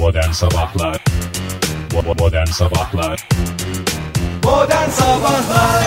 Modern Sabahlar Modern Sabahlar Modern Sabahlar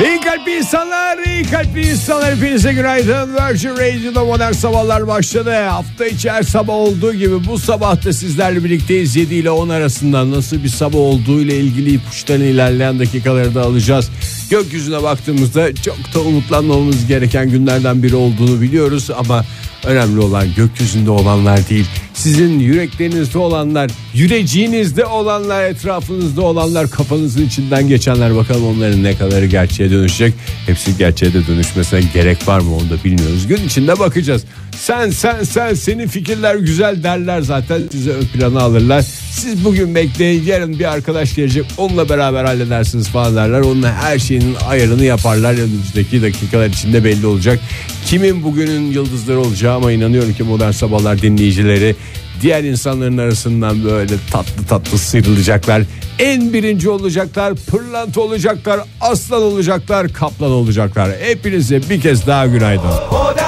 İyi kalpli insanlar, iyi kalpli insanlar hepinize günaydın. Virgin Radio'da modern sabahlar başladı. Hafta içi her sabah olduğu gibi bu sabah da sizlerle birlikteyiz. 7 ile 10 arasında nasıl bir sabah olduğu ile ilgili ipuçlarını ilerleyen dakikaları da alacağız. Gökyüzüne baktığımızda çok da umutlanmamamız gereken günlerden biri olduğunu biliyoruz ama önemli olan gökyüzünde olanlar değil. Sizin yüreklerinizde olanlar, yüreciğinizde olanlar, etrafınızda olanlar, kafanızın içinden geçenler bakalım onların ne kadarı gerçeğe dönüşecek. Hepsi gerçeğe de dönüşmesine gerek var mı onu da bilmiyoruz. Gün içinde bakacağız. Sen sen sen senin fikirler güzel derler zaten size ön plana alırlar. Siz bugün bekleyin yarın bir arkadaş gelecek onunla beraber halledersiniz falan derler. Onunla her şeyin ayarını yaparlar. Önümüzdeki dakikalar içinde belli olacak. Kimin bugünün yıldızları olacağı inanıyorum ki modern sabahlar dinleyicileri diğer insanların arasından böyle tatlı tatlı sıyrılacaklar. En birinci olacaklar, pırlanta olacaklar, aslan olacaklar, kaplan olacaklar. Hepinize bir kez daha günaydın.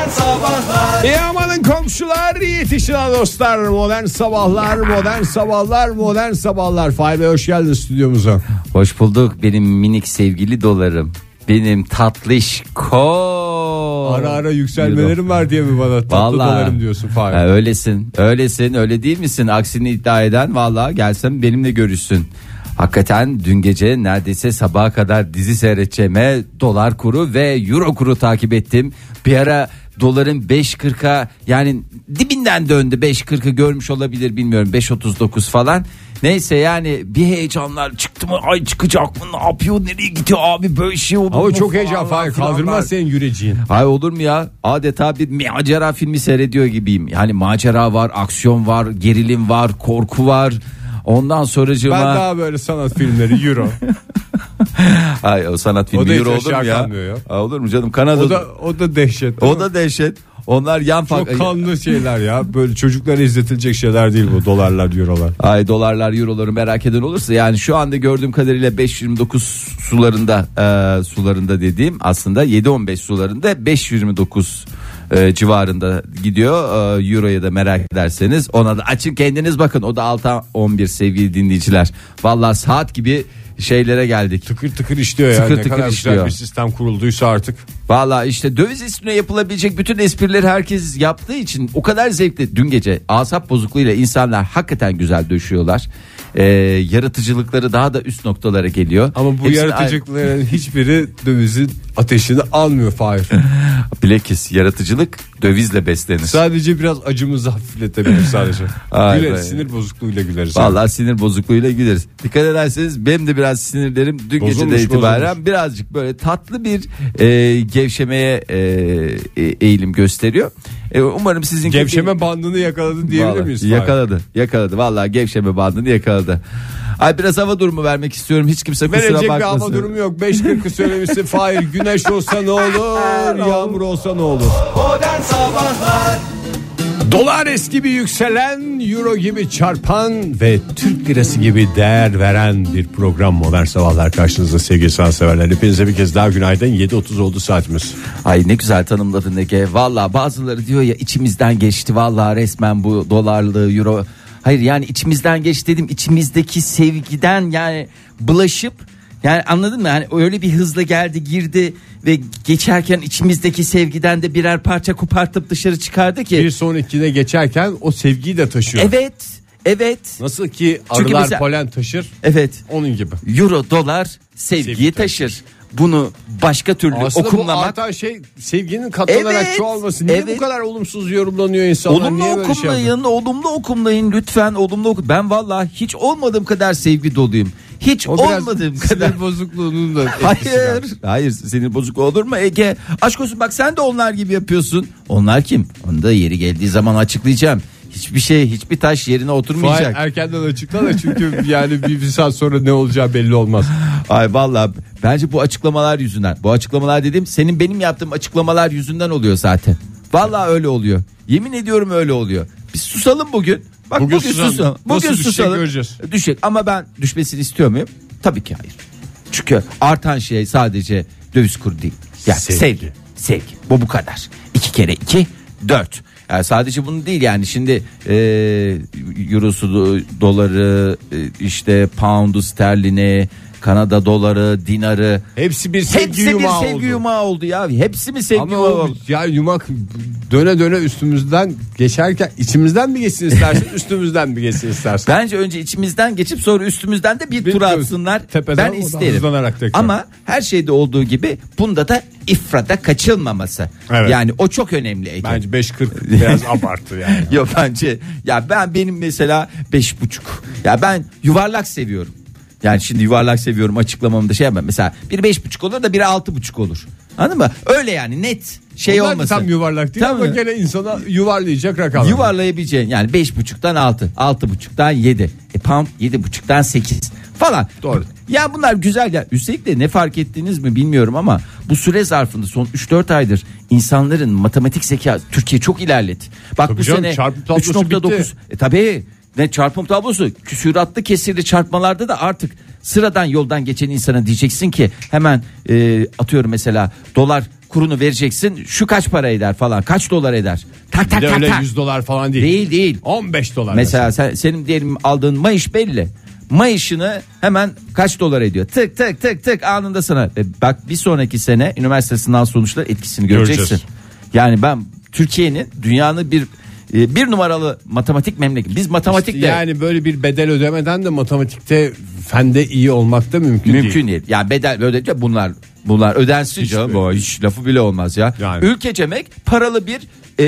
Modern Sabahlar İyi amanın komşular, yetişin ha dostlar. Modern sabahlar, modern sabahlar, modern sabahlar. Fahir Bey hoş geldin stüdyomuza. Hoş bulduk benim minik sevgili dolarım. Benim tatlışko. Ara ara yükselmelerim var diye mi bana tatlı Vallahi. dolarım diyorsun Fahir? Ha, öylesin. Öylesin. Öyle değil misin? Aksini iddia eden vallahi gelsem benimle görüşsün. Hakikaten dün gece neredeyse sabaha kadar dizi seyredeceğime dolar kuru ve euro kuru takip ettim. Bir ara doların 5.40'a yani dibinden döndü 5.40'ı görmüş olabilir bilmiyorum 5.39 falan. Neyse yani bir heyecanlar çıktı mı ay çıkacak mı ne yapıyor nereye gidiyor abi böyle şey olur Ama mu çok heyecan Fahir kaldırmaz senin yüreciğin. Hay olur mu ya? Adeta bir macera filmi seyrediyor gibiyim. Yani macera var, aksiyon var, gerilim var, korku var. Ondan sonracığıma Ben daha böyle sanat filmleri euro. Ay, o sanat filmi O da euro olur mu ya? ya. Ha, olur mu canım? Kanada O da o da dehşet. o da dehşet. Onlar yan çok fark. kanlı şeyler ya. Böyle çocuklara izletilecek şeyler değil bu dolarlar, eurolar. Ay dolarlar euroları merak eden olursa yani şu anda gördüğüm kadarıyla 5.29 sularında e, sularında dediğim aslında 7.15 sularında 5.29 e, civarında gidiyor e, euroya da merak ederseniz ona da açın kendiniz bakın o da 6.11 sevgili dinleyiciler vallahi saat gibi şeylere geldik Tıkır tıkır işliyor ya. Tıkır ne tıkır kadar işliyor. güzel bir sistem kurulduysa artık. Valla işte döviz üstüne yapılabilecek bütün esprileri herkes yaptığı için o kadar zevkli. Dün gece asap bozukluğuyla insanlar hakikaten güzel döşüyorlar. Ee, yaratıcılıkları daha da üst noktalara geliyor. Ama bu Hepsini yaratıcılıkların hiçbiri dövizin ateşini almıyor Fahir. Bilakis yaratıcılık dövizle beslenir. sadece biraz acımızı hafifletebilir sadece. Ay güleriz be. sinir bozukluğuyla güleriz. Vallahi sinir bozukluğuyla gideriz. Dikkat ederseniz benim de biraz sinirlerim dün Bozulmuş, geceden itibaren bozulmuş. birazcık böyle tatlı bir e, gevşemeye e, e, eğilim gösteriyor. E, umarım sizin Gevşeme bandını yakaladı diyebilir Vallahi miyiz? Fahir? Yakaladı. Yakaladı. Vallahi gevşeme bandını yakaladı. Ay biraz hava durumu vermek istiyorum. Hiç kimse kusura Verecek bir bakmasın. hava durumu yok. 5.40'ı söylemişsin Fahir. Güneş olsa ne olur, yağmur olsa ne olur. Modern Sabahlar Dolar eski gibi yükselen, euro gibi çarpan ve Türk lirası gibi değer veren bir program Modern Sabahlar karşınızda sevgili sanatseverler. Hepinize bir kez daha günaydın. 7.30 oldu saatimiz. Ay ne güzel tanımladın Ege. Vallahi bazıları diyor ya içimizden geçti. Vallahi resmen bu dolarlı euro. Hayır yani içimizden geçti dedim. içimizdeki sevgiden yani bulaşıp yani anladın mı? Yani öyle bir hızla geldi girdi ve geçerken içimizdeki sevgiden de birer parça kopartıp dışarı çıkardı ki. Bir sonrakine geçerken o sevgiyi de taşıyor. Evet. Evet. Nasıl ki arılar mesela- polen taşır Evet. onun gibi. Euro dolar sevgiyi Sevgi taşır. Bunu başka türlü Aslında bu okumlamak artan şey sevginin katlanarak Evet, çoğalması. Niye evet. bu kadar olumsuz yorumlanıyor insanlar? Olumlu Niye şey okumlayın, yapıyor? olumlu okumlayın lütfen olumlu oku. Ben vallahi hiç olmadığım kadar sevgi doluyum. Hiç O olmadığım sinir kadar. bozukluğunun da Hayır, hayır sinir bozuk olur mu Ege? Aşk olsun bak sen de onlar gibi yapıyorsun. Onlar kim? Onu da yeri geldiği zaman açıklayacağım. Hiçbir şey, hiçbir taş yerine Fahir oturmayacak. erkenden açıkla da çünkü yani bir, bir saat sonra ne olacağı belli olmaz. Ay vallahi bence bu açıklamalar yüzünden. Bu açıklamalar dedim senin benim yaptığım açıklamalar yüzünden oluyor zaten. Vallahi öyle oluyor. Yemin ediyorum öyle oluyor. Biz susalım bugün. Bak Bugün bugün, susalım. susalım. Nasıl Bugün düşecek susalım. göreceğiz. Düşecek ama ben düşmesini istiyor muyum? Tabii ki hayır. Çünkü artan şey sadece döviz kuru değil. Yani Sevgi. sevgi. Sevgi. Bu bu kadar. İki kere iki dört. Yani sadece bunu değil yani şimdi e, eurosu do- doları e, işte poundu sterlini Kanada doları dinarı Hepsi bir sevgi hepsi bir yumağı sevgi oldu. yumağı oldu ya hepsi mi sevgi Ama yumağı o, oldu? ya yumak döne döne üstümüzden geçerken içimizden mi geçsin istersin üstümüzden mi geçsin istersin? Bence önce içimizden geçip sonra üstümüzden de bir, Bir tur atsınlar. tepeden ben isterim. Ama her şeyde olduğu gibi bunda da ifrata kaçılmaması. Evet. Yani o çok önemli. Ege. Bence 5.40 biraz abartı yani. Yok bence ya ben benim mesela beş buçuk. Ya ben yuvarlak seviyorum. Yani şimdi yuvarlak seviyorum açıklamamda şey yapmam. Mesela bir beş buçuk olur da biri altı buçuk olur. Anladın mı? Öyle yani net şey Onlar olmasın. tam yuvarlak değil ama Tabii. gene insana yuvarlayacak rakamlar. Yuvarlayabileceğin yani beş buçuktan altı, altı buçuktan yedi, e, pound yedi buçuktan sekiz falan. Doğru. Ya bunlar güzel ya. Üstelik de ne fark ettiniz mi bilmiyorum ama bu süre zarfında son 3-4 aydır insanların matematik zeka Türkiye çok ilerledi. Bak Tabii bu canım, sene çarpım tablosu 3.9. bitti. E tabii ne çarpım tablosu küsuratlı kesirli çarpmalarda da artık sıradan yoldan geçen insana diyeceksin ki hemen e, atıyorum mesela dolar kurunu vereceksin şu kaç para eder falan kaç dolar eder? Tak tak tak öyle tak. 100 dolar falan değil. değil değil. 15 dolar. mesela sen, senin diyelim aldığın maaş belli. Maaşını hemen kaç dolar ediyor? Tık tık tık tık anında sana. E, bak bir sonraki sene üniversite sınav sonuçları etkisini göreceksin. Göreceğiz. yani ben Türkiye'nin dünyanın bir e, bir numaralı matematik memleketi biz matematikte İşte yani böyle bir bedel ödemeden de matematikte fende iyi olmak da mümkün, Mümkün değil. değil. Yani bedel ödeyince bunlar bunlar ödensin canım. mi? O hiç lafı bile olmaz ya. Yani. Ülkecemek paralı bir e,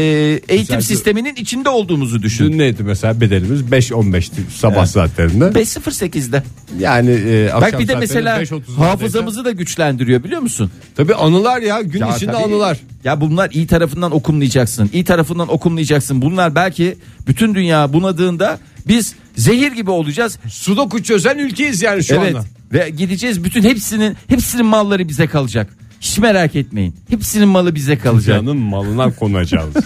eğitim Güzel. sisteminin içinde olduğumuzu düşün. Dün neydi mesela bedelimiz 5-15'ti sabah saatlerinde. 5.08'de. Yani e, akşam Bak bir de mesela 5.30'lardaysa. hafızamızı da güçlendiriyor biliyor musun? Tabii anılar ya gün Ya içinde tabii. anılar. Ya bunlar iyi tarafından okumlayacaksın. İyi tarafından okumlayacaksın. Bunlar belki bütün dünya bunadığında biz zehir gibi olacağız. Sudoku çözen ülkeyiz yani şu evet. anda. Ve gideceğiz bütün hepsinin hepsinin malları bize kalacak. Hiç merak etmeyin. Hepsinin malı bize kalacak. Canın malına konacağız.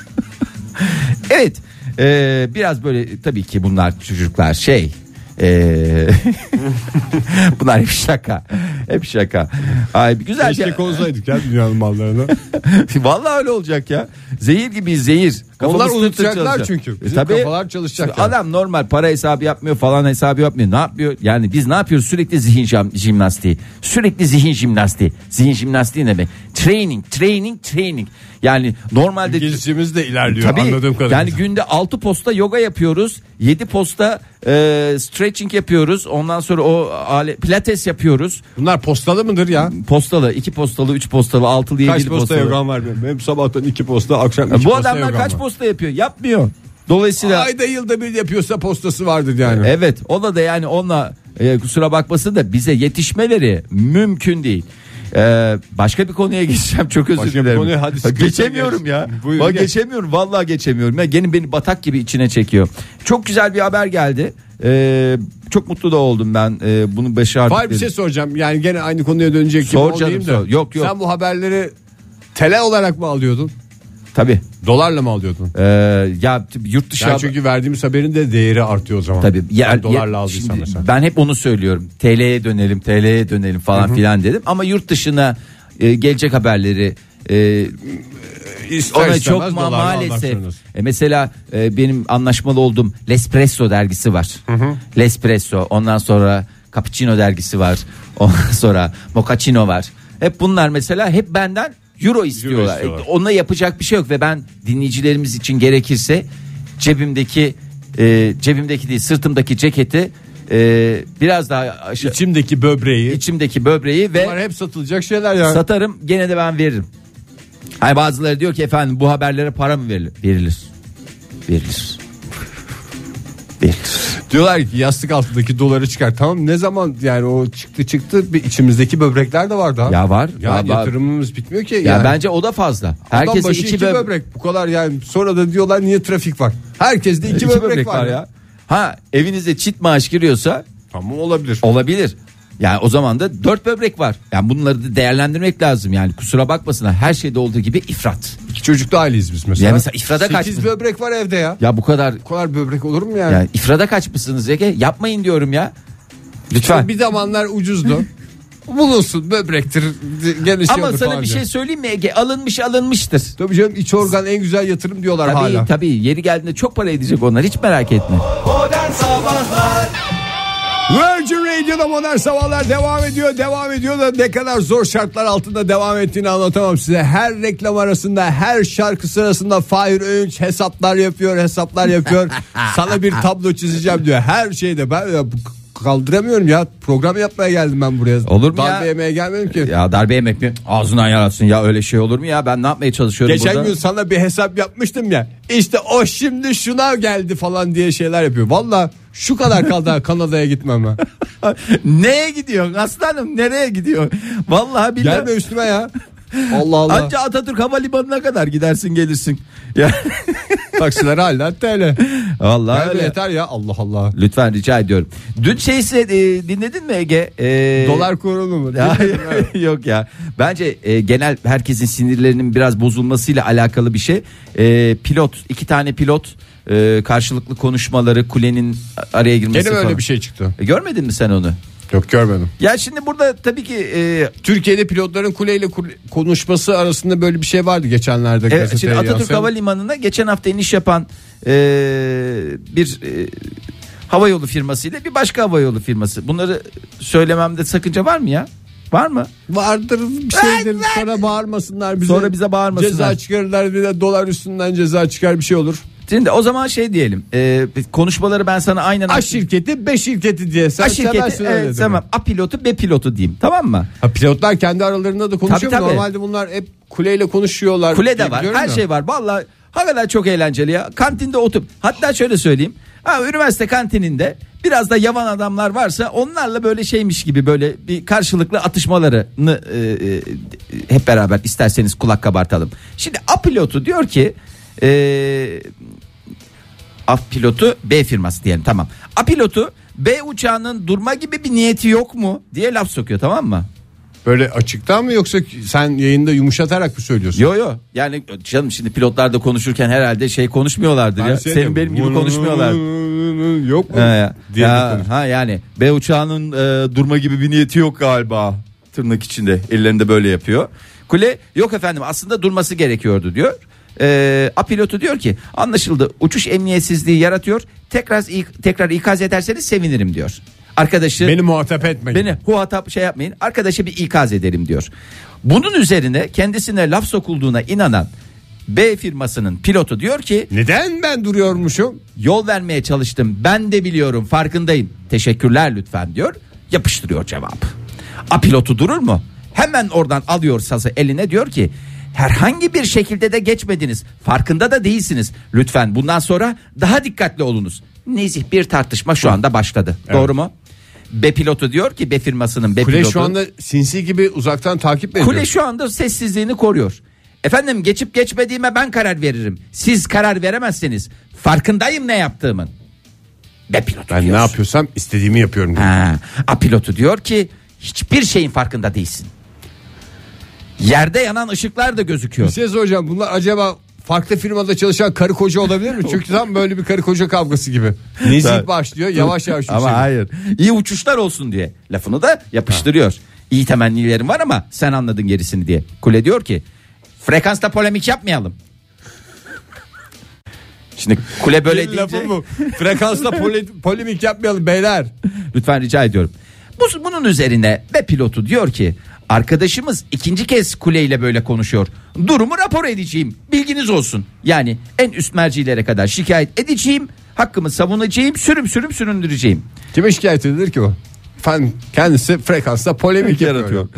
Evet. Ee, biraz böyle tabii ki bunlar çocuklar şey. ee, bunlar hep şaka. Hep şaka. Ay güzel. Keşke bir- konuşsaydık ya dünyanın mallarını. Vallahi öyle olacak ya. Zehir gibi zehir. Onlar unutacaklar çünkü. E Bizim tabii. kafalar çalışacak yani. Adam normal para hesabı yapmıyor falan hesabı yapmıyor. Ne yapıyor? Yani biz ne yapıyoruz? Sürekli zihin jim- jimnastiği. Sürekli zihin jimnastiği. Zihin jimnastiği ne demek? Training, training, training. Yani normalde İngilizcemiz de ilerliyor Tabii, anladığım kadarıyla. Yani günde 6 posta yoga yapıyoruz. 7 posta e, stretching yapıyoruz. Ondan sonra o ale, pilates yapıyoruz. Bunlar postalı mıdır ya? Postalı, 2 postalı, 3 postalı, 6'lı, 7'li Kaç posta postalı. yogam var benim? Benim sabahtan iki posta akşam iki Bu posta adamlar yogam kaç var. Posta yapıyor? Yapmıyor. Dolayısıyla Ayda yılda bir yapıyorsa postası vardır yani. evet ona da yani onunla e, kusura bakmasın da bize yetişmeleri mümkün değil. Ee, başka bir konuya geçeceğim çok özür Başka bir dilerim. konuya, hadi geçemiyorum geç. ya. Buyur, Bak, geç. geçemiyorum vallahi geçemiyorum. Ya gene beni batak gibi içine çekiyor. Çok güzel bir haber geldi. Ee, çok mutlu da oldum ben. Ee, bunu başardık. Var bir şey soracağım. Yani gene aynı konuya dönecek gibi Sor canım, da. sor. Yok, yok. Sen bu haberleri tele olarak mı alıyordun? Tabii. Dolarla mı alıyordun? Ee, ya yurt dışı Yani çünkü verdiğimiz haberin de değeri artıyor o zaman. Tabii. Ya, Ben dolarla ya- aldıysam şimdi mesela. Ben hep onu söylüyorum. TL'ye dönelim, TL'ye dönelim falan filan dedim. Ama yurt dışına e, gelecek haberleri e, İster ona çok ma- maalesef. E, mesela e, benim anlaşmalı olduğum L'Espresso dergisi var. L'Espresso. Ondan sonra Cappuccino dergisi var. Ondan sonra Mochaccino var. Hep bunlar mesela hep benden euro istiyorlar. istiyorlar. E, Onunla yapacak bir şey yok ve ben dinleyicilerimiz için gerekirse cebimdeki e, cebimdeki değil sırtımdaki ceketi e, biraz daha aşağı, İçimdeki böbreği. içimdeki böbreği ve Bunlar hep satılacak şeyler ya. satarım gene de ben veririm. Hay bazıları diyor ki efendim bu haberlere para mı verilir? Verilir. Verilir. Diyorlar ki yastık altındaki doları çıkar. Tamam ne zaman yani o çıktı çıktı bir içimizdeki böbrekler de var daha. Ya var, Ya var, var. yatırımımız bitmiyor ki. Ya yani. bence o da fazla. Herkese iki, iki, böb- böbrek bu kadar yani. Sonra da diyorlar niye trafik var. Herkeste iki, iki böbrek, var, ya. Ha evinizde çift maaş giriyorsa Tamam olabilir. olabilir. Yani o zaman da dört böbrek var. Yani bunları da değerlendirmek lazım. Yani kusura bakmasınlar her şeyde olduğu gibi ifrat. İki çocuklu aileyiz biz mesela. Ya mesela ifrada kaç Sekiz mı? böbrek var evde ya. Ya bu kadar Bu kadar böbrek olur mu yani? yani ifrada kaçmışsınız Ege? Yapmayın diyorum ya. Lütfen. Bir zamanlar ucuzdu. bulunsun böbrektir genişiyordur Ama sana falan bir diyor. şey söyleyeyim mi Ege? Alınmış alınmıştır. Tabii canım iç organ en güzel yatırım diyorlar Tabii hala. tabii yeri geldiğinde çok para edecek onlar hiç merak etme. Modern Sabahlar Virgin Radio'da modern sabahlar devam ediyor. Devam ediyor da ne kadar zor şartlar altında devam ettiğini anlatamam size. Her reklam arasında her şarkı sırasında Fahir Öğünç hesaplar yapıyor hesaplar yapıyor. Sana bir tablo çizeceğim diyor. Her şeyde ben kaldıramıyorum ya. Program yapmaya geldim ben buraya. Olur mu Darbe ya? yemeye gelmedim ki. Ya darbe yemek mi? Ağzından yaratsın ya öyle şey olur mu ya? Ben ne yapmaya çalışıyorum Geçen burada? gün sana bir hesap yapmıştım ya. İşte o şimdi şuna geldi falan diye şeyler yapıyor. Valla şu kadar kaldı Kanada'ya gitmem ben. Neye gidiyorsun aslanım nereye gidiyorsun? Vallahi billahi. Gelme üstüme ya. Allah Allah. Anca Atatürk Havalimanı'na kadar gidersin gelirsin. Ya. Taksiler hala TL. Vallahi Gelme öyle. yeter ya Allah Allah. Lütfen rica ediyorum. Dün şeyse e, dinledin mi Ege? E, Dolar kurulu mu? Yok ya. Bence e, genel herkesin sinirlerinin biraz bozulmasıyla alakalı bir şey. E, pilot, iki tane pilot e, karşılıklı konuşmaları, kulenin araya girmesi Gene mi öyle falan. bir şey çıktı? E, görmedin mi sen onu? Yok görmedim. Ya şimdi burada tabii ki e, Türkiye'de pilotların kuleyle kule- konuşması arasında böyle bir şey vardı geçenlerde. Evet, şimdi Atatürk yansıyan. Havalimanı'na geçen hafta iniş yapan e, bir e, havayolu firmasıyla bir başka havayolu firması. Bunları söylememde sakınca var mı ya? Var mı? Vardır bir şeydir sonra bağırmasınlar bize. Sonra bize bağırmasınlar. Ceza çıkarırlar bir de dolar üstünden ceza çıkar bir şey olur. Şimdi o zaman şey diyelim. e, konuşmaları ben sana aynen A şirketi B şirketi diye sen A şirketi evet, tamam. A pilotu B pilotu diyeyim. Tamam mı? Ha, pilotlar kendi aralarında da konuşuyor Tabii, mu? tabii. Normalde bunlar hep kuleyle konuşuyorlar. Kule de var. Her da. şey var. Vallahi hakikaten çok eğlenceli ya. Kantinde oturup hatta şöyle söyleyeyim. Ha, üniversite kantininde biraz da yavan adamlar varsa onlarla böyle şeymiş gibi böyle bir karşılıklı atışmalarını e, e, hep beraber isterseniz kulak kabartalım. Şimdi A pilotu diyor ki e, A pilotu B firması diyelim tamam. A pilotu B uçağının durma gibi bir niyeti yok mu diye laf sokuyor tamam mı? Böyle açıktan mı yoksa sen yayında yumuşatarak mı söylüyorsun? Yo yo yani canım şimdi pilotlar da konuşurken herhalde şey konuşmuyorlardır Ben ya. şey Senin benim gibi konuşmuyorlar. Yok mu? Ha. Diye Ya, ha yani B uçağının e, durma gibi bir niyeti yok galiba. Tırnak içinde ellerinde böyle yapıyor. Kule yok efendim aslında durması gerekiyordu diyor. E, A pilotu diyor ki anlaşıldı uçuş emniyetsizliği yaratıyor. Tekrar tekrar ikaz ederseniz sevinirim diyor. Arkadaşı Beni muhatap etmeyin. Beni huhatap şey yapmayın. Arkadaşa bir ikaz ederim diyor. Bunun üzerine kendisine laf sokulduğuna inanan B firmasının pilotu diyor ki Neden ben duruyormuşum? yol vermeye çalıştım. Ben de biliyorum farkındayım. Teşekkürler lütfen diyor. Yapıştırıyor cevap. A pilotu durur mu? Hemen oradan alıyor sazı eline diyor ki herhangi bir şekilde de geçmediniz. Farkında da değilsiniz. Lütfen bundan sonra daha dikkatli olunuz. Nezih bir tartışma şu anda başladı. Doğru mu? B pilotu diyor ki B firmasının B Kule pilotu. şu anda sinsi gibi uzaktan takip ediyor? Kule şu anda sessizliğini koruyor. Efendim geçip geçmediğime ben karar veririm. Siz karar veremezseniz farkındayım ne yaptığımın. B pilotu Ben diyor. ne yapıyorsam istediğimi yapıyorum. diyor. Ha, A pilotu diyor ki hiçbir şeyin farkında değilsin. Yerde yanan ışıklar da gözüküyor. Şey soracağım bunlar acaba farklı firmada çalışan karı koca olabilir mi? Çünkü tam böyle bir karı koca kavgası gibi. Nezih başlıyor yavaş yavaş Ama yükseliyor. hayır. İyi uçuşlar olsun diye. Lafını da yapıştırıyor. İyi temennilerim var ama sen anladın gerisini diye. Kule diyor ki frekansta polemik yapmayalım. Şimdi kule böyle Bir lafı deyince bu. Frekansla poli- polemik yapmayalım beyler. lütfen rica ediyorum. Bu, bunun üzerine ve pilotu diyor ki arkadaşımız ikinci kez kuleyle böyle konuşuyor. Durumu rapor edeceğim. Bilginiz olsun. Yani en üst mercilere kadar şikayet edeceğim. Hakkımı savunacağım. Sürüm sürüm süründüreceğim. Kime şikayet edilir ki o? Efendim kendisi frekansla polemik yaratıyor.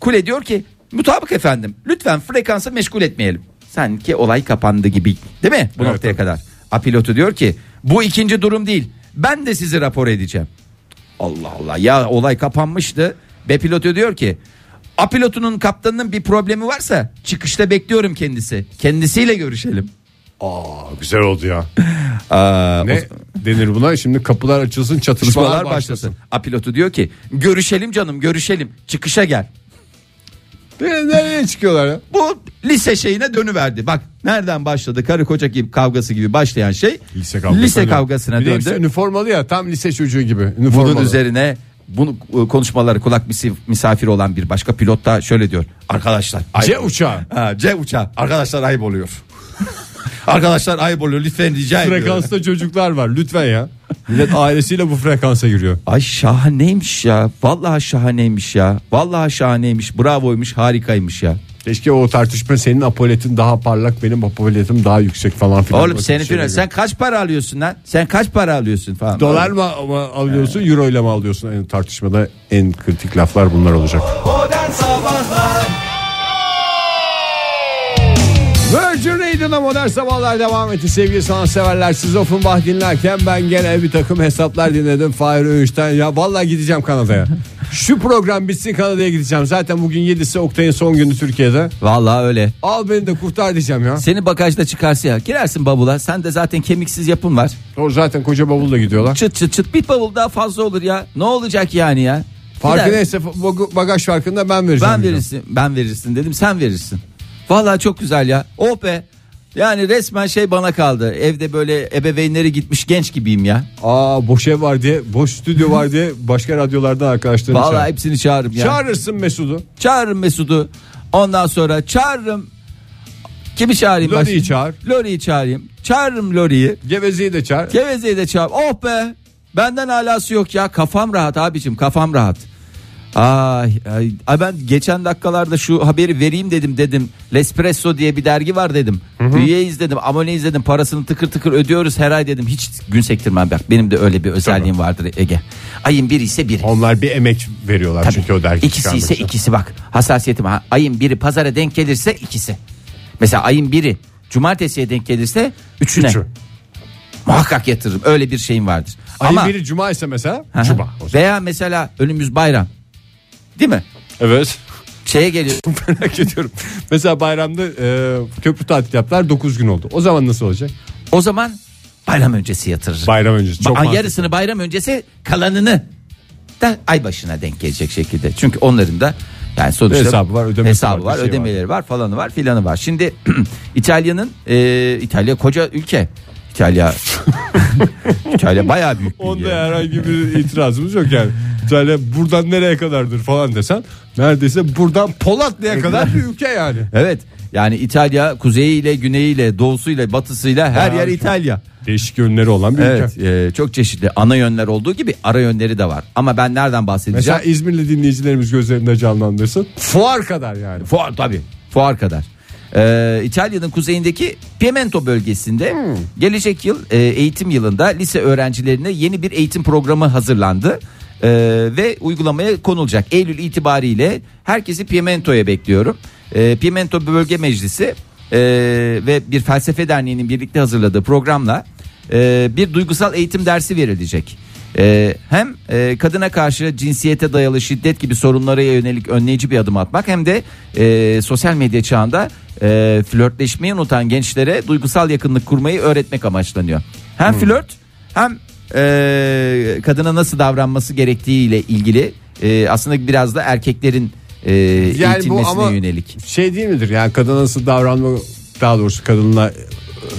Kule diyor ki mutabık efendim lütfen frekansı meşgul etmeyelim. Sanki olay kapandı gibi değil mi bu Evet, noktaya tabii. kadar? A pilotu diyor ki bu ikinci durum değil ben de sizi rapor edeceğim. Allah Allah ya olay kapanmıştı. B pilotu diyor ki A pilotunun kaptanının bir problemi varsa çıkışta bekliyorum kendisi. Kendisiyle görüşelim. Aa güzel oldu ya. Aa, Ne denir buna? Şimdi kapılar açılsın çatışmalar, başlasın. başlasın. A pilotu diyor ki görüşelim canım görüşelim çıkışa gel. Ne- Nereye çıkıyorlar ya? Bu lise şeyine dönüverdi. Bak nereden başladı karı koca gibi kavgası gibi başlayan şey Lise kavgası. lise kavgasına Bir de döndü. üniformalı ya tam lise çocuğu gibi. Üniformalı. Bunun üzerine bunu e, konuşmaları kulak misafiri olan bir başka pilot da şöyle diyor. Arkadaşlar ayıp C oluyor." uçağı. Ha, C uçağı. Arkadaşlar ayıp oluyor. Arkadaşlar ayıp oluyor lütfen rica ediyorum. Frekansta çocuklar var lütfen ya. Millet ailesiyle bu frekansa giriyor. Ay şahaneymiş ya. Vallahi şahaneymiş ya. Vallahi şahaneymiş. Bravoymuş, harikaymış ya. Keşke o tartışma senin apoletin daha parlak benim apoletim daha yüksek falan filan. Oğlum senin şeyler filan sen kaç para alıyorsun lan? Sen kaç para alıyorsun falan. Dolar mı ama alıyorsun euro ile mi alıyorsun? En tartışmada en kritik laflar bunlar olacak. Modern Sabahlar Radio'da modern sabahlar devam etti sevgili sanatseverler. Siz Offenbach dinlerken ben gene bir takım hesaplar dinledim. Fahir Öğünç'ten ya vallahi gideceğim Kanada'ya. Şu program bitsin Kanada'ya gideceğim. Zaten bugün 7'si Oktay'ın son günü Türkiye'de. Vallahi öyle. Al beni de kurtar diyeceğim ya. Seni bagajda çıkarsa ya. Girersin bavula. Sen de zaten kemiksiz yapın var. Doğru zaten koca bavulla gidiyorlar. Çıt çıt çıt bir bavul daha fazla olur ya. Ne olacak yani ya? Farkı Gider. neyse bag- bagaj farkında ben vereceğim. Ben verirsin. Ben verirsin dedim. Sen verirsin. Vallahi çok güzel ya. Oh be. Yani resmen şey bana kaldı. Evde böyle ebeveynleri gitmiş genç gibiyim ya. Aa boş ev var diye boş stüdyo var diye başka radyolardan arkadaşlarını Vallahi çağır. hepsini çağırırım ya. Çağırırsın Mesut'u. Çağırırım Mesut'u. Ondan sonra çağırırım. Kimi çağırayım? Lori'yi çağır. Lori'yi çağırayım. Çağırırım Lori'yi. Geveze'yi de çağır. Geveze'yi de çağır. Oh be. Benden alası yok ya. Kafam rahat abicim kafam rahat. Ay, ay, ay ben geçen dakikalarda şu haberi vereyim dedim dedim. L'espresso diye bir dergi var dedim. Üyeyiz dedim. Aboneyiz dedim. Parasını tıkır tıkır ödüyoruz her ay dedim. Hiç gün sektirmem bak. Benim de öyle bir özelliğim vardır Ege. Ayın biri ise biri. Onlar bir emek veriyorlar Tabii. çünkü o dergi İkisi ise için. ikisi bak. Hassasiyetim ha. Ayın biri pazara denk gelirse ikisi. Mesela ayın biri cumartesiye denk gelirse üçüne. Üçü. Muhakkak yatırırım. Öyle bir şeyim vardır. Ayın Ama biri cuma ise mesela Hı hı. cuma. veya mesela önümüz bayram. Değil mi? Evet. Şeye geliyor. Merak ediyorum. Mesela bayramda e, köprü tatil yaptılar 9 gün oldu. O zaman nasıl olacak? O zaman bayram öncesi yatırırım. Bayram öncesi. Çok Ba- mantıklı. yarısını bayram öncesi kalanını da ay başına denk gelecek şekilde. Çünkü onların da yani sonuçta Hesabı var, ödemesi hesabı var, var, bir şey ödemeleri var. falanı var, filanı var. Şimdi İtalya'nın e, İtalya koca ülke. İtalya İtalya bayağı büyük bir Onda yer. herhangi bir itirazımız yok yani. İtalya buradan nereye kadardır falan desen neredeyse buradan Polatlı'ya kadar bir ülke yani. Evet. Yani İtalya kuzeyiyle, güneyiyle, doğusuyla, batısıyla her yer. İtalya. Değişik yönleri olan bir Evet, ülke. e, çok çeşitli ana yönler olduğu gibi ara yönleri de var. Ama ben nereden bahsedeceğim? Mesela İzmirli dinleyicilerimiz gözlerinde canlandırsın. Fuar kadar yani. Fuar tabii. Fuar kadar. Ee, İtalya'nın kuzeyindeki Piemonte bölgesinde gelecek yıl e, eğitim yılında lise öğrencilerine yeni bir eğitim programı hazırlandı. Ee, ve uygulamaya konulacak. Eylül itibariyle herkesi Piemonte'ye bekliyorum. Ee, Piemonte Bölge Meclisi e, ve bir felsefe derneğinin birlikte hazırladığı programla e, bir duygusal eğitim dersi verilecek. Ee, hem e, kadına karşı cinsiyete dayalı şiddet gibi sorunlara yönelik önleyici bir adım atmak hem de e, sosyal medya çağında e, flörtleşmeyi unutan gençlere duygusal yakınlık kurmayı öğretmek amaçlanıyor. Hem flört hem e, kadına nasıl davranması gerektiği ile ilgili e, aslında biraz da erkeklerin e, eğitilmesine yönelik. şey değil midir yani kadına nasıl davranma daha doğrusu kadınla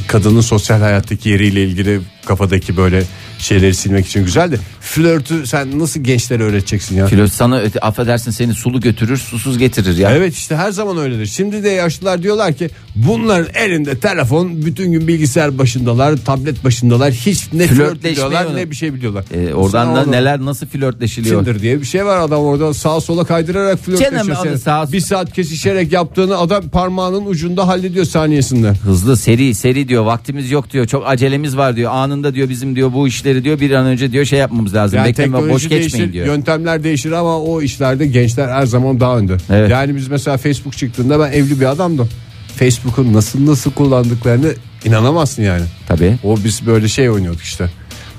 kadının sosyal hayattaki yeriyle ilgili kafadaki böyle şeyleri silmek için güzel de flörtü sen nasıl gençlere öğreteceksin ya? Flört sana affedersin seni sulu götürür susuz getirir ya. Evet işte her zaman öyledir. Şimdi de yaşlılar diyorlar ki bunların elinde telefon bütün gün bilgisayar başındalar, tablet başındalar. Hiç ne flört biliyorlar onu- ne bir şey biliyorlar. E, oradan da orada- neler nasıl flörtleşiliyor. Tinder diye bir şey var adam orada sağa sola kaydırarak flörtleşiyor. Sağa- Bir saat kesişerek yaptığını adam parmağının ucunda hallediyor saniyesinde. Hızlı seri seri diyor vaktimiz yok diyor çok acelemiz var diyor anında diyor bizim diyor bu işleri diyor bir an önce diyor şey yapmamız lazım Yani bekleme boş geçmeyin değişir, diyor. yöntemler değişir ama o işlerde gençler her zaman daha önde. Evet. Yani biz mesela Facebook çıktığında ben evli bir adamdım. Facebook'un nasıl nasıl kullandıklarını inanamazsın yani. Tabii. O biz böyle şey oynuyorduk işte.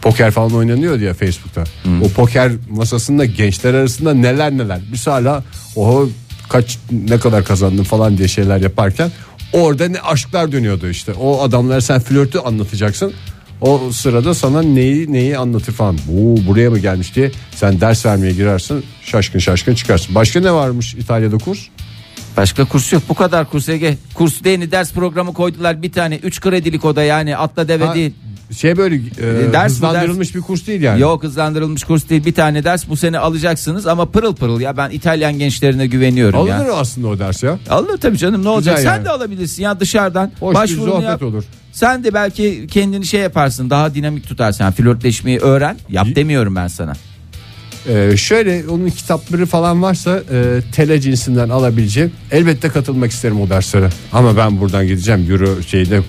Poker falan oynanıyor ya Facebook'ta. O poker masasında gençler arasında neler neler. Biz hala o kaç ne kadar kazandın falan diye şeyler yaparken orada ne aşklar dönüyordu işte. O adamlara sen flörtü anlatacaksın. O sırada sana neyi neyi anlatır falan. Oo, buraya mı gelmiş diye sen ders vermeye girersin. Şaşkın şaşkın çıkarsın. Başka ne varmış İtalya'da kurs? Başka kurs yok bu kadar kurs Ege. Kurs değil ders programı koydular bir tane 3 kredilik oda yani atla deve Ha, değil. Şey böyle e, ders bu hızlandırılmış bir kurs değil yani. Yok hızlandırılmış kurs değil bir tane ders bu sene alacaksınız ama pırıl pırıl ya ben İtalyan gençlerine güveniyorum Alınır ya. aslında o ders ya. Alınır tabii canım ne olacak Güzel sen yani. de alabilirsin ya dışarıdan Hoş bir başvurunu sohbet yap. olur. Sen de belki kendini şey yaparsın daha dinamik tutarsın yani flörtleşmeyi öğren yap demiyorum ben sana. Ee, şöyle onun kitapları falan varsa e, tele cinsinden alabileceğim. Elbette katılmak isterim o derslere. Ama ben buradan gideceğim. Euro şeyde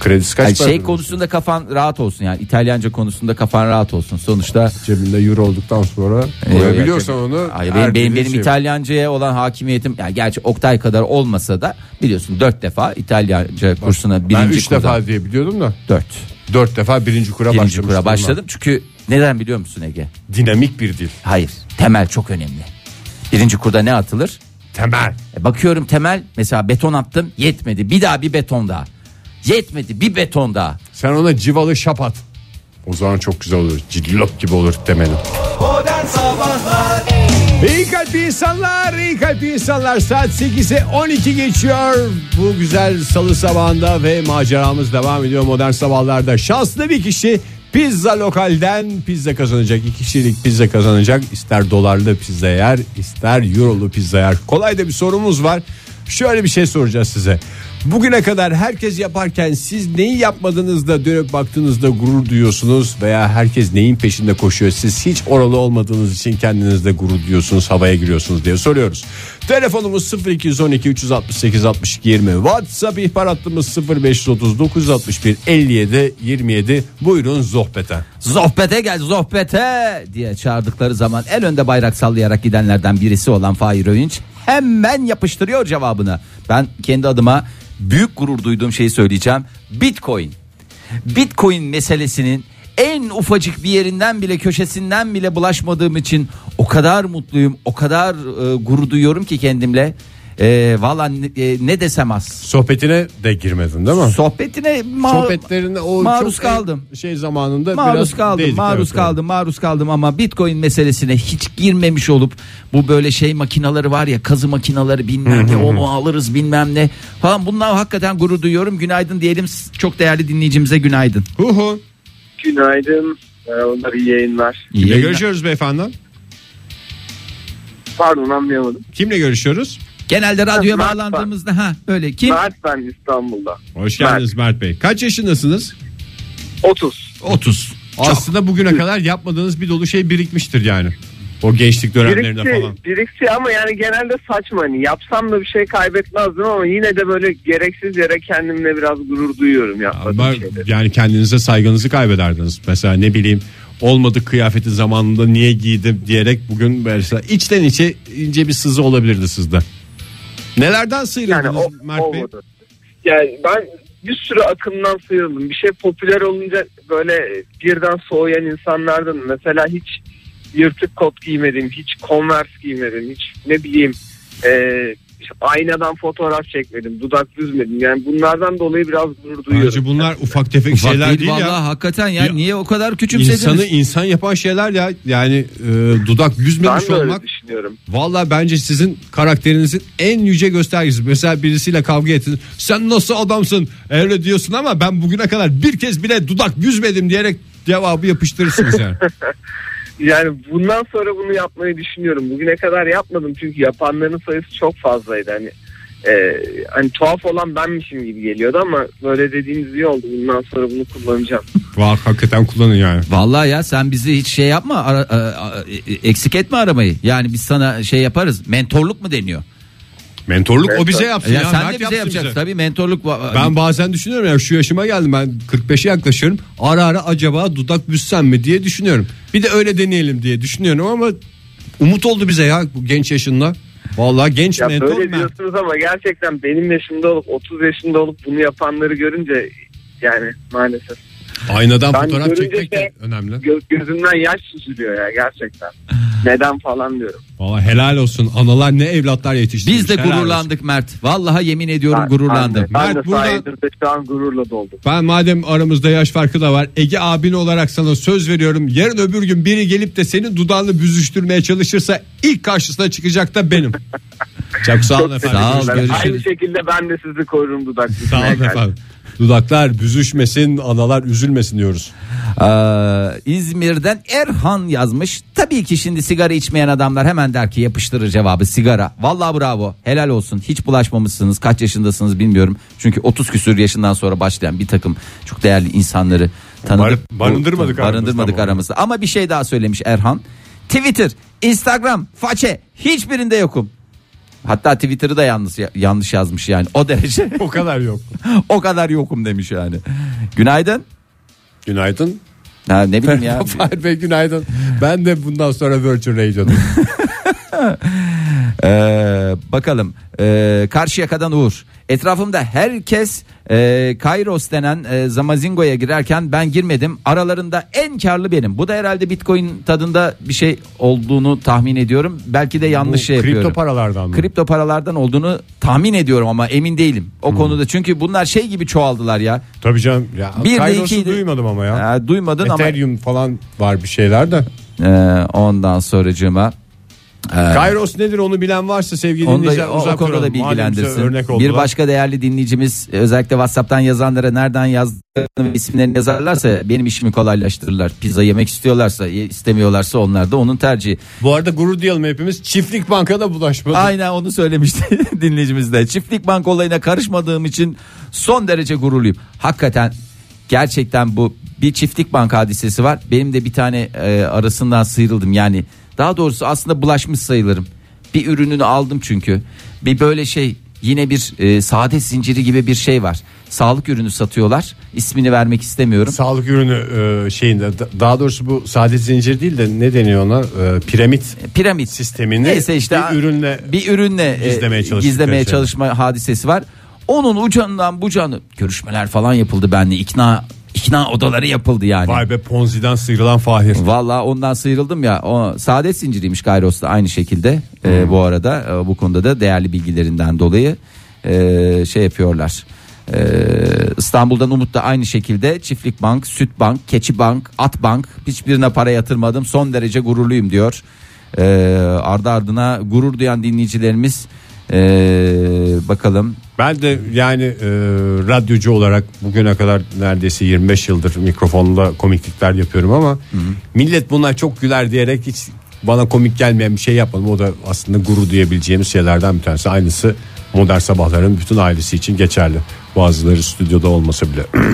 kredisi kaç Yani para? şey konusunda kafan rahat olsun yani İtalyanca konusunda kafan rahat olsun sonuçta. Cebinde euro olduktan sonra koyabiliyorsan onu. Hayır, benim benim, benim şey- İtalyanca'ya olan hakimiyetim yani gerçi Oktay kadar olmasa da biliyorsun dört defa İtalyanca kursuna Ben birinci 3 kurda defa diye biliyordum da. dört 4 defa birinci kura birinci kura başladım çünkü neden biliyor musun Ege? Dinamik bir dil. Hayır temel çok önemli. Birinci kurda ne atılır? Temel. E, bakıyorum temel mesela beton attım yetmedi bir daha bir beton daha. Yetmedi bir beton daha. Sen ona civalı şap at. O zaman çok güzel olur. Cillop gibi olur temeli. Modern Sabahlar İyi kalpli insanlar, iyi kalpli insanlar. Saat 8'e 12 geçiyor. Bu güzel salı sabahında ve maceramız devam ediyor modern sabahlarda. Şanslı bir kişi pizza lokalden pizza kazanacak. İki kişilik pizza kazanacak. İster dolarlı pizza yer, ister eurolu pizza yer. Kolay da bir sorumuz var. Şöyle bir şey soracağız size. Bugüne kadar herkes yaparken siz neyi yapmadığınızda dönüp baktığınızda gurur duyuyorsunuz veya herkes neyin peşinde koşuyor siz hiç oralı olmadığınız için kendinizde gurur duyuyorsunuz havaya giriyorsunuz diye soruyoruz. Telefonumuz 0212 368 62 20 WhatsApp ihbar hattımız 0530 961 57 27 buyurun sohbete. Zohbete gel zohbete diye çağırdıkları zaman el önde bayrak sallayarak gidenlerden birisi olan Fahir Öğünç hemen yapıştırıyor cevabını. Ben kendi adıma büyük gurur duyduğum şeyi söyleyeceğim. Bitcoin. Bitcoin meselesinin en ufacık bir yerinden bile köşesinden bile bulaşmadığım için o kadar mutluyum o kadar e, gurur duyuyorum ki kendimle. E, Valla ne, e, ne desem az. Sohbetine de girmedin değil mi? Sohbetine ma- Sohbetlerine o maruz çok kaldım. şey zamanında maruz biraz kaldım değdik, maruz evet, kaldım maruz kaldım ama bitcoin meselesine hiç girmemiş olup bu böyle şey makinaları var ya kazı makinaları bilmem ne onu alırız bilmem ne falan bundan hakikaten gurur duyuyorum günaydın diyelim çok değerli dinleyicimize günaydın Hu hu. Günaydın. Merhabalar, iyi yayınlar. İyi Kimle yayınlar. görüşüyoruz beyefendi? Pardon anlayamadım. Kimle görüşüyoruz? Genelde radyoya Mert bağlandığımızda ha öyle kim Mert ben İstanbul'da. Hoş geldiniz Mert Bey. Kaç yaşındasınız? 30. 30 Aslında bugüne kadar yapmadığınız bir dolu şey birikmiştir yani. O gençlik dönemlerinde Birikti, falan. birikti ama yani genelde saçma. Hani yapsam da bir şey kaybetmezdim ama yine de böyle gereksiz yere kendimle biraz gurur duyuyorum yapmadığım Ama şeyleri. yani kendinize saygınızı kaybederdiniz. Mesela ne bileyim olmadık kıyafeti zamanında niye giydim diyerek bugün mesela içten içe ince bir sızı olabilirdi sizde. Nelerden sıyrıldınız Yani o, Mert Bey? olmadı. Yani ben bir sürü akımdan sıyrıldım. Bir şey popüler olunca böyle birden soğuyan insanlardan mesela hiç yırtık kot giymedim, hiç converse giymedim, hiç ne bileyim e, işte aynadan fotoğraf çekmedim, dudak düzmedim. Yani bunlardan dolayı biraz gurur duyuyorum. Bence bunlar ufak tefek Ufak şeyler değil, değil, vallahi ya. hakikaten ya, Ya, niye o kadar küçümsediniz İnsanı insan yapan şeyler ya. Yani e, dudak ben de öyle olmak düşünüyorum. Valla bence sizin karakterinizin en yüce göstergesi. Mesela birisiyle kavga ettin. Sen nasıl adamsın? Öyle diyorsun ama ben bugüne kadar bir kez bile dudak yüzmedim diyerek cevabı yapıştırırsınız yani. Yani bundan sonra bunu yapmayı düşünüyorum. Bugüne kadar yapmadım çünkü yapanların sayısı çok fazlaydı. Hani e, hani tuhaf olan benmişim gibi geliyordu ama böyle dediğiniz iyi oldu. Bundan sonra bunu kullanacağım. Valla hakikaten kullanın yani. Vallahi ya sen bizi hiç şey yapma ara- a- a- eksik etme aramayı. Yani biz sana şey yaparız. Mentorluk mu deniyor? Mentorluk o Evet, bize yapsın Ya, ya. sen Mert de bize yapacaksın bize. tabii mentorluk. Ben bazen düşünüyorum ya şu yaşıma geldim ben 45'e yaklaşıyorum. Ara ara acaba dudak büssem mi diye düşünüyorum. Bir de öyle deneyelim diye düşünüyorum ama umut oldu bize ya bu genç yaşında. Vallahi genç Ya mentor böyle diyorsunuz ama gerçekten benim yaşımda olup 30 yaşında olup bunu yapanları görünce yani maalesef Aynadan Ben fotoğraf çekmek de de- önemli. gö- gözümden yaş süzülüyor ya gerçekten. Neden falan diyorum. Valla helal olsun. Analar ne evlatlar yetiştirmiş. Biz de helal olsun. gururlandık Mert. Vallahi yemin ediyorum Ben- gururlandım. Ben, de- ben Mert, de buradan- şu an gururla doldum. Ben madem aramızda yaş farkı da var. Ege abin olarak sana söz veriyorum. Yarın öbür gün biri gelip de senin dudağını büzüştürmeye çalışırsa ilk karşısına çıkacak da benim. Çok sağ olun efendim. Sağ ol, görüşürüz. Aynı şekilde ben de sizi korurum dudak. Sağ olun efendim. Dudaklar büzüşmesin, analar üzülmesin diyoruz. Ee, İzmir'den Erhan yazmış. Tabii ki şimdi sigara içmeyen adamlar hemen der ki yapıştırır cevabı sigara. Vallahi bravo. Helal olsun. Hiç bulaşmamışsınız. Kaç yaşındasınız bilmiyorum. Çünkü 30 küsür yaşından sonra başlayan bir takım çok değerli insanları tanıdık. Bar- barındırmadık Bu- barındırmadık aramızda ama. aramızda. Ama bir şey daha söylemiş Erhan. Twitter, Instagram, façe hiçbirinde yokum. Hatta Twitter'ı da yanlış yanlış yazmış yani. O derece O kadar yok. o kadar yokum demiş yani. Günaydın. Günaydın. Ha, ne bileyim ya. Fahir Bey günaydın. Ben de bundan sonra Virgin Radio'dayım. Ee, bakalım ee, Karşıyaka'dan Uğur etrafımda herkes e, Kairos denen e, Zamazingo'ya girerken ben girmedim aralarında en karlı benim bu da herhalde bitcoin tadında bir şey olduğunu tahmin ediyorum belki de yanlış Bu şey kripto yapıyorum paralardan mı? kripto paralardan olduğunu tahmin ediyorum ama emin değilim o konuda çünkü bunlar şey gibi çoğaldılar ya Tabii canım. Ya, Bir Kairos'u ikiydi. duymadım ama ya. Ee, duymadın ama Ethereum falan var bir şeyler de. Ee, ondan sonracığıma Kairos nedir onu bilen varsa sevgili Onda, dinleyiciler o, o uzak konuda da. Malum bilgilendirsin. Örnek oldular. Bir başka değerli dinleyicimiz özellikle WhatsApp'tan yazanlara nereden yazdığını ve isimlerini yazarlarsa benim işimi kolaylaştırırlar. Pizza yemek istiyorlarsa ye- istemiyorlarsa onlar da onun tercihi. Bu arada gurur duyalım hepimiz. Çiftlik bankada bulaşmadı. Aynen onu söylemişti dinleyicimiz de. Çiftlik bank olayına karışmadığım için son derece gururluyum. Hakikaten gerçekten bu bir çiftlik bank hadisesi var. Benim de bir tane e, arasından sıyrıldım. Yani daha doğrusu aslında bulaşmış sayılırım. Bir ürününü aldım çünkü. Bir böyle şey yine bir e, saadet zinciri gibi bir şey var. Sağlık ürünü satıyorlar. İsmini vermek istemiyorum. Sağlık ürünü e, şeyinde da- daha doğrusu bu saadet zincir değil de ne deniyor ona E, piramit Piramit sistemini Neyse işte bir ürünle bir ürünle e, gizlemeye gizlemeye şey. çalışma hadisesi var. Onun ucundan bucağını görüşmeler falan yapıldı benimle. ikna ikna odaları yapıldı yani. vay be Ponzi'den sıyrılan Fahir. Vallahi ondan sıyrıldım ya. O saadet zinciriymiş Kairos'ta aynı şekilde. Ee, bu arada e, bu konuda da değerli bilgilerinden dolayı e, şey yapıyorlar. Ee, İstanbul'dan Umut da aynı şekilde Çiftlik Bank, Süt Bank, Keçi Bank, At Bank hiçbirine para yatırmadım. Son derece gururluyum diyor. Ee, ardı ardına gurur duyan dinleyicilerimiz ee, bakalım Ben de yani e, radyocu olarak bugüne kadar neredeyse 25 yıldır mikrofonla komiklikler yapıyorum ama millet bunlar çok güler diyerek hiç bana komik gelmeyen bir şey yapmadım. O da aslında gurur duyabileceğimiz şeylerden bir tanesi. Aynısı modern sabahların bütün ailesi için geçerli. Bazıları stüdyoda olmasa bile.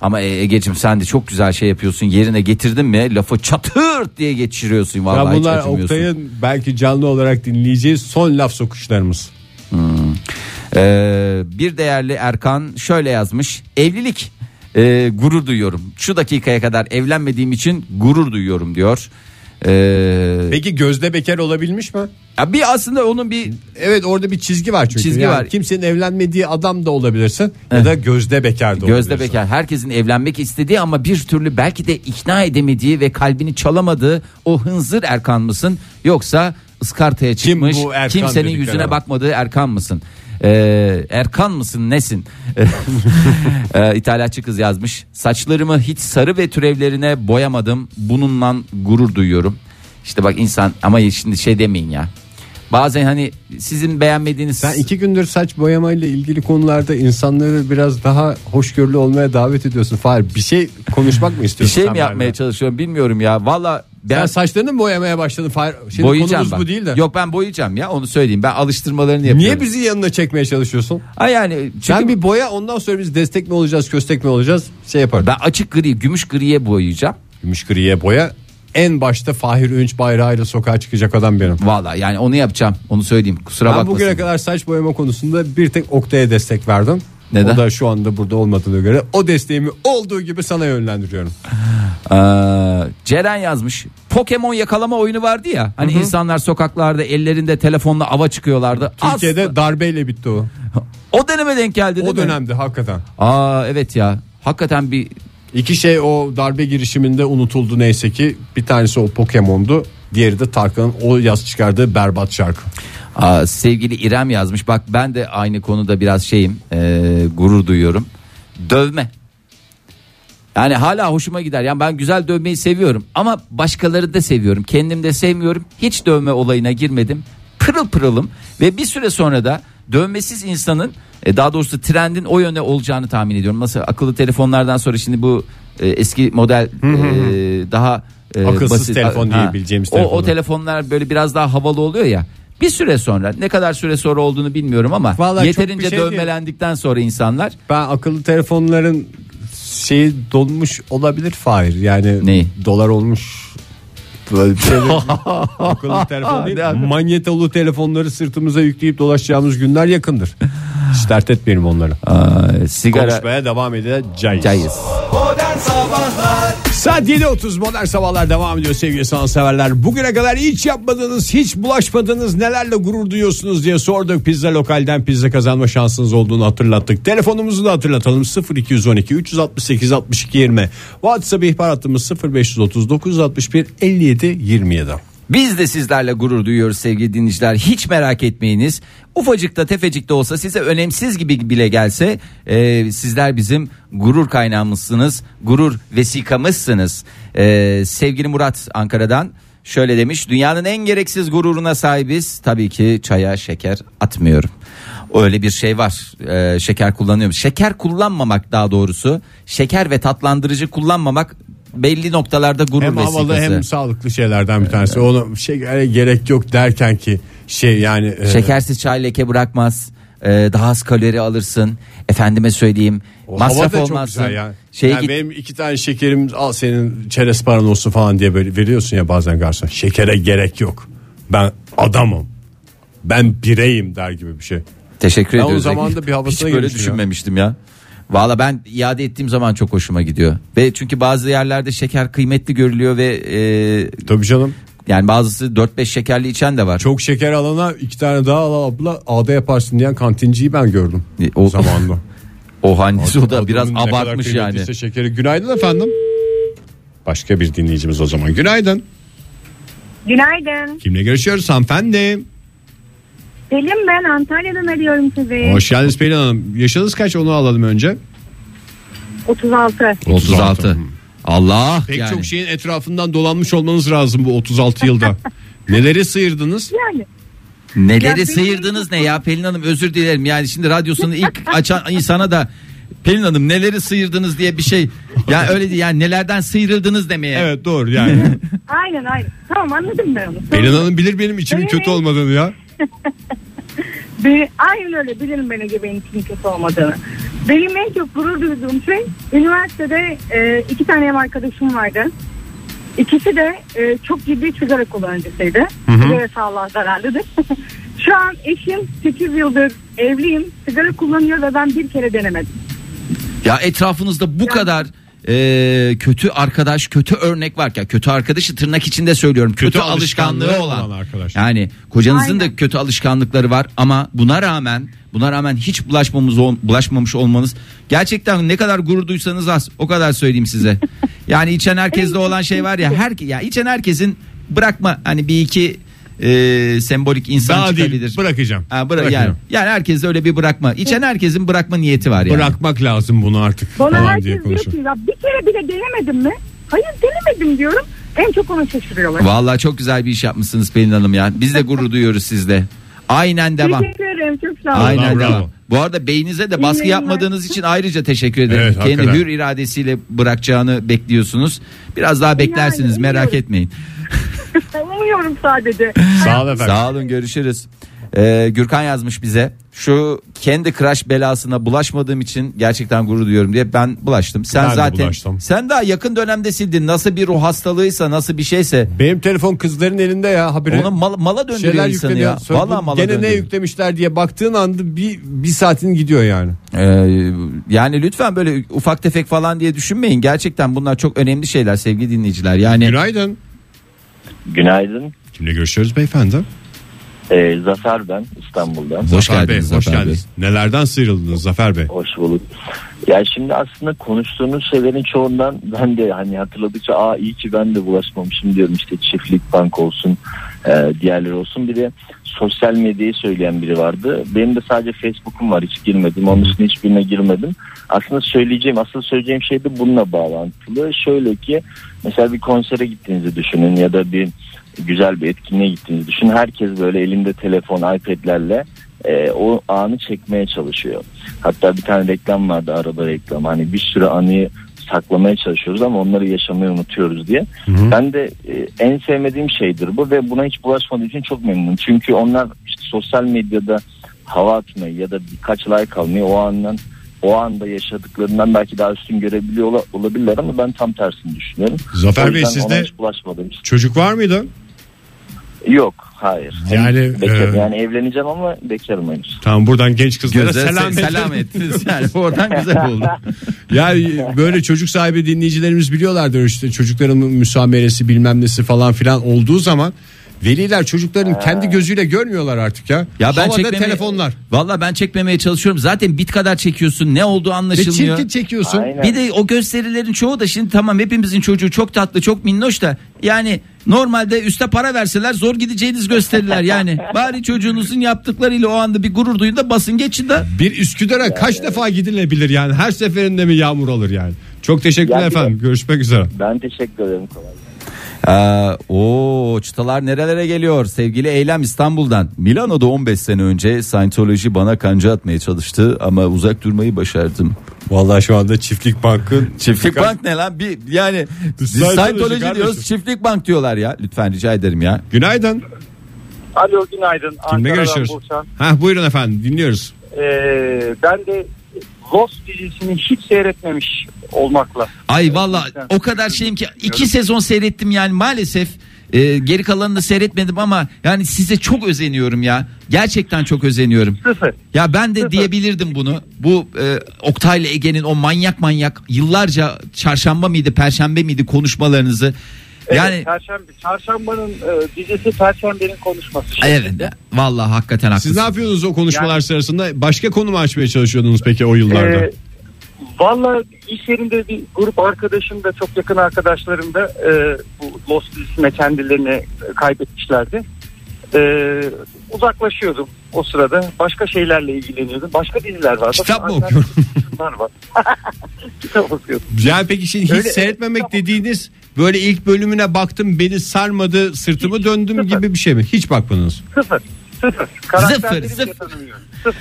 ama e, Ege'cim sen de çok güzel şey yapıyorsun yerine getirdin mi lafı çatır diye geçiriyorsun vallahi ya bunlar. Oktay'ın belki canlı olarak dinleyeceği son laf sokuşlarımız. Ee, bir değerli Erkan şöyle yazmış. Evlilik e, gurur duyuyorum. Şu dakikaya kadar evlenmediğim için gurur duyuyorum diyor. Ee, Peki Gözde bekar olabilmiş mi? ya bir aslında onun bir Evet orada bir çizgi var çünkü. Çizgi Yani var. Kimsenin evlenmediği adam da olabilirsin ya da gözde bekar da gözde olabilirsin. bekar herkesin evlenmek istediği ama bir türlü belki de ikna edemediği ve kalbini çalamadığı o hınzır Erkan mısın yoksa ıskartaya çıkmış bu Erkan kimsenin yüzüne adam? bakmadığı Erkan mısın? Ee, Erkan mısın nesin? ee, İthalatçı kız yazmış. Saçlarımı hiç sarı ve türevlerine boyamadım. Bununla gurur duyuyorum. İşte bak insan ama şimdi şey demeyin ya. Bazen hani sizin beğenmediğiniz Sen iki gündür saç boyamayla ilgili konularda insanları biraz daha hoşgörülü olmaya davet ediyorsun. Fahir bir şey konuşmak mı bir istiyorsun? şey sen mi yapmaya benimle? çalışıyorum bilmiyorum ya. Valla ben Sen saçlarını mı boyamaya başladın? Şimdi boyayacağım konumuz ben. bu değil de. Yok ben boyayacağım ya onu söyleyeyim. Ben alıştırmalarını yapıyorum. Niye bizi yanına çekmeye çalışıyorsun? Ha yani çünkü Sen bir boya ondan sonra biz destek mi olacağız köstek mi olacağız şey yaparız. ben açık gri, gümüş griye boyayacağım. Gümüş griye boya en başta Fahir Öğünç bayrağıyla sokağa çıkacak adam benim. Valla yani onu yapacağım. Onu söyleyeyim. Kusura Ben bakmasın. bugüne kadar saç boyama konusunda bir tek Oktay'a destek verdim. Neden? O da şu anda burada olmadığına göre o desteğimi olduğu gibi sana yönlendiriyorum. Ee, Ceren yazmış. Pokemon yakalama oyunu vardı ya. Hani insanlar sokaklarda ellerinde telefonla ava çıkıyorlardı. Türkiye'de Asla- darbeyle bitti o. o döneme denk geldi değil O mi? dönemde hakikaten. Aa evet ya. Hakikaten bir İki şey o darbe girişiminde unutuldu neyse ki. Bir tanesi o Pokemon'du. Diğeri de Tarkan'ın o yaz çıkardığı berbat şarkı. Aa, sevgili İrem yazmış. Bak ben de aynı konuda biraz şeyim. ee, gurur duyuyorum. Dövme. Yani hala hoşuma gider. Yani ben güzel dövmeyi seviyorum ama başkaları da seviyorum. Kendim de sevmiyorum. Hiç dövme olayına girmedim. pırıl pırılım ve bir süre sonra da dövmesiz insanın e, daha doğrusu trendin o yöne olacağını tahmin ediyorum. Nasıl akıllı telefonlardan sonra şimdi bu e, eski model e, daha e, Akılsız telefon diyebileceğimiz o, o telefonlar. telefonlar böyle biraz daha havalı oluyor ya. Bir süre sonra ne kadar süre sonra olduğunu bilmiyorum ama Vallahi yeterince şey dövmelendikten sonra insanlar Ben akıllı telefonların şeyi dolmuş olabilir Fahir. Yani Neyi? dolar olmuş. Böyle bir şey akıllı telefon değil. Manyetolu telefonları sırtımıza yükleyip dolaşacağımız günler yakındır. Hiç dert etmeyelim onları. aa, sigara Konuşmaya devam edeceğiz. cayız. Saat 7.30 modern sabahlar devam ediyor sevgili sanatseverler. Bugüne kadar hiç yapmadığınız, hiç bulaşmadığınız nelerle gurur duyuyorsunuz diye sorduk. Pizza lokalden pizza kazanma şansınız olduğunu hatırlattık. Telefonumuzu da hatırlatalım 0212 368 62 20. WhatsApp ihbar hattımız 0530 961 57 27. Biz de sizlerle gurur duyuyoruz sevgili dinleyiciler. Hiç merak etmeyiniz. Ufacık da tefecik de olsa size önemsiz gibi bile gelse e, sizler bizim gurur kaynağımızsınız. Gurur vesikamızsınız. E, sevgili Murat Ankara'dan şöyle demiş. Dünyanın en gereksiz gururuna sahibiz. Tabii ki çaya şeker atmıyorum. Öyle bir şey var. E, şeker kullanıyorum. Şeker kullanmamak daha doğrusu. Şeker ve tatlandırıcı kullanmamak belli noktalarda gurur Hem vesikası. havalı hem sağlıklı şeylerden bir tanesi. Ona şekere gerek yok derken ki şey yani e, Şekersiz çay leke bırakmaz. Ee, daha az kalori alırsın. Efendime söyleyeyim. O masraf olmazsın. ya. Şeye yani git- benim iki tane şekerim al senin çerez paran olsun falan diye böyle veriyorsun ya bazen garson. Şekere gerek yok. Ben adamım. Ben bireyim der gibi bir şey. Teşekkür Ben o ediyoruz. zaman da bir havasına Hiç böyle girmiştim ya. düşünmemiştim ya. Valla ben iade ettiğim zaman çok hoşuma gidiyor. Ve çünkü bazı yerlerde şeker kıymetli görülüyor ve e, Tabii canım. yani bazısı 4-5 şekerli içen de var. Çok şeker alana iki tane daha al abla ağda yaparsın diyen kantinciyi ben gördüm. E, O o- zamanında. O hangisi o da Adamın biraz ne kadar abartmış yani. kıymetliyse Şekeri. Günaydın efendim. Başka bir dinleyicimiz o zaman. Günaydın. Günaydın. Kimle görüşüyoruz hanımefendi? Selim ben Antalya'dan arıyorum sizi. Hoş geldiniz Pelin Hanım. Yaşınız kaç onu alalım önce. 36. 36. Allah Pek yani. çok şeyin etrafından dolanmış olmanız lazım bu 36 yılda. Neleri sıyırdınız? Yani Neleri Ya sıyırdınız ne ya Pelin Hanım özür dilerim. Yani şimdi radyosunu ilk açan insana da Pelin Hanım neleri sıyırdınız diye bir şey. Ya öyle değil yani nelerden sıyrıldınız demeye. Evet doğru yani. aynen aynen. Tamam anladım ben onu. Pelin Hanım bilir benim içimin kötü olmadığını ya. Be- aynen öyle bilirim benim gibi benim için kötü olmadığını. Benim en çok gurur duyduğum şey üniversitede e, iki tane ev arkadaşım vardı. İkisi de e, çok ciddi sigara kullanıcısıydı. Sigara sağlığa zararlıdır. Şu an eşim 8 yıldır evliyim. Sigara kullanıyor ve ben bir kere denemedim. Ya etrafınızda bu kadar e, kötü arkadaş, kötü örnek varken kötü arkadaşı tırnak içinde söylüyorum. Kötü, Kötü alışkanlığı, alışkanlığı olan. olan arkadaş. Yani kocanızın Aynen. da kötü alışkanlıkları var ama buna rağmen buna rağmen hiç bulaşmamız bulaşmamış olmanız gerçekten ne kadar gurur duysanız az. O kadar söyleyeyim size. Yani içen herkeste olan şey var ya her ya içen herkesin bırakma hani bir iki e, sembolik insan Daha çıkabilir. değil bırakacağım. Ha, bıra- Bırakacağım. yani, yani herkeste öyle bir bırakma. İçen herkesin bırakma niyeti var yani. Bırakmak lazım bunu artık Bana diye herkes diyor ki ya bir kere bile denemedim mi? Hayır denemedim diyorum. En çok ona şaşırıyorlar. Vallahi çok güzel bir iş yapmışsınız Pelin Hanım ya. Biz de gurur duyuyoruz sizde. Aynen devam. Teşekkür ederim çok sağ olun. Aynen bravo. devam. Bu arada beyninize de baskı yapmadığınız için ayrıca teşekkür ederim. Evet, Kendi hakikaten. hür iradesiyle bırakacağını bekliyorsunuz. Biraz daha beklersiniz Yani, merak umuyorum. etmeyin. Umuyorum sadece. Sağ olun efendim. Sağ olun görüşürüz. Ee, Gürkan yazmış bize. Şu kendi crush belasına bulaşmadığım için gerçekten gurur duyuyorum diye ben bulaştım. Sen Ben de zaten bulaştım. sen daha yakın dönemde sildin. Nasıl bir ruh hastalığıysa, nasıl bir şeyse Benim telefon kızların elinde ya habire. onu mal- mala döndürüyor şeyler insanı yükleniyor. ya. Sonra Vallahi bu mala gene ne döndürüyor. yüklemişler diye baktığın anda bir, bir saatin gidiyor yani. Ee, yani lütfen böyle ufak tefek falan diye düşünmeyin. Gerçekten bunlar çok önemli şeyler sevgili dinleyiciler. Yani Günaydın. Günaydın. Kimle görüşüyoruz beyefendi? Ee, Zafer ben İstanbul'dan. Hoş Zafer geldiniz Bey, hoş Zafer geldiniz. Nelerden sıyrıldınız Zafer Bey? Hoş bulduk. Ya şimdi aslında konuştuğunuz şeylerin çoğundan ben de hani hatırladıkça aa iyi ki ben de bulaşmamışım diyorum işte çiftlik bank olsun e, diğerleri olsun bir de sosyal medyayı söyleyen biri vardı. Benim de sadece Facebook'um var hiç girmedim onun dışında hiçbirine girmedim. Aslında söyleyeceğim asıl söyleyeceğim şey de bununla bağlantılı. Şöyle ki mesela bir konsere gittiğinizi düşünün ya da bir güzel bir etkinliğe gittiğinizi düşünün. Herkes böyle elinde telefon iPad'lerle e, o anı çekmeye çalışıyor. Hatta bir tane reklam vardı araba reklamı. Hani bir sürü anıyı saklamaya çalışıyoruz ama onları yaşamayı unutuyoruz diye. Ben de e, en sevmediğim şeydir bu ve buna hiç bulaşmadığım için çok memnunum. Çünkü onlar işte sosyal medyada hava atmayı ya da birkaç like almayı o andan o anda yaşadıklarından belki daha üstün görebiliyor ola- olabilirler ama ben tam tersini düşünüyorum. Zafer Bey, sizde-. Çocuk var mıydı? Yok hayır. Yani, Bekar- e, yani evleneceğim ama bekarım henüz. Tamam buradan genç kızlara Gözler selam, selam, selam ettiniz yani oradan güzel oldu. Yani böyle çocuk sahibi dinleyicilerimiz biliyorlardır işte çocukların müsameresi bilmem nesi falan filan olduğu zaman veliler çocukların kendi gözüyle görmüyorlar artık ya. Ya ben Havada çekmemeye, telefonlar. Valla ben çekmemeye çalışıyorum. Zaten bit kadar çekiyorsun. Ne olduğu Ve anlaşılmıyor. çirkin çekiyorsun. Aynen. Bir de o gösterilerin çoğu da şimdi tamam hepimizin çocuğu çok tatlı çok minnoş da yani normalde üste para verseler zor gideceğiniz gösteriler yani. Bari çocuğunuzun yaptıklarıyla o anda bir gurur duyun da basın geçin de. Bir Üsküdar'a kaç defa gidilebilir yani her seferinde mi yağmur alır yani. Çok teşekkürler Ya bir de- efendim. Görüşmek üzere. Ben teşekkür ederim. Kolay gelsin. Ee, o çıtalar nerelere geliyor sevgili Eylem İstanbul'dan. Milano'da 15 sene önce Scientology bana kanca atmaya çalıştı ama uzak durmayı başardım. Vallahi şu anda Çiftlik Bank'ın Çiftlik bank ne lan? Bir yani Scientology kardeşim. diyoruz, çiftlik bank diyorlar ya. Lütfen rica ederim ya. Günaydın. Alo günaydın. Kimle Ankara'dan görüşüyoruz? Burçan. Hah buyurun efendim dinliyoruz. Ee, ben de Lost dizisini hiç seyretmemiş olmakla. Ay valla o kadar şeyim ki iki sezon seyrettim yani maalesef e, geri kalanını seyretmedim ama yani size çok özeniyorum ya. Gerçekten çok özeniyorum. Sıfır. Ya ben de diyebilirdim bunu. Bu e, Oktay'la Ege'nin o manyak manyak yıllarca çarşamba mıydı perşembe miydi konuşmalarınızı. Evet, Yani Perşembe, çarşambanın e, dizisi Perşembenin konuşması. evet şeklinde. vallahi hakikaten haklısın. Siz ne yapıyordunuz o konuşmalar sırasında? Başka konu mu açmaya çalışıyordunuz peki o yıllarda? Ee, Valla iş yerinde bir grup arkadaşım da çok yakın arkadaşlarım da e, bu Lost dizisine kendilerini e, kaybetmişlerdi. E, uzaklaşıyordum o sırada. Başka şeylerle ilgileniyordum. Başka diziler var. Kitap mı okuyorsun? Bunlar var. Kitap okuyorum. Yani peki şimdi hiç Öyle- seyretmemek dediğiniz böyle ilk bölümüne baktım beni sarmadı sırtımı döndüm sıfır. gibi bir şey mi? Hiç bakmadınız. Sıfır. Sıfır. Karakterleri sıfır. Sıfır.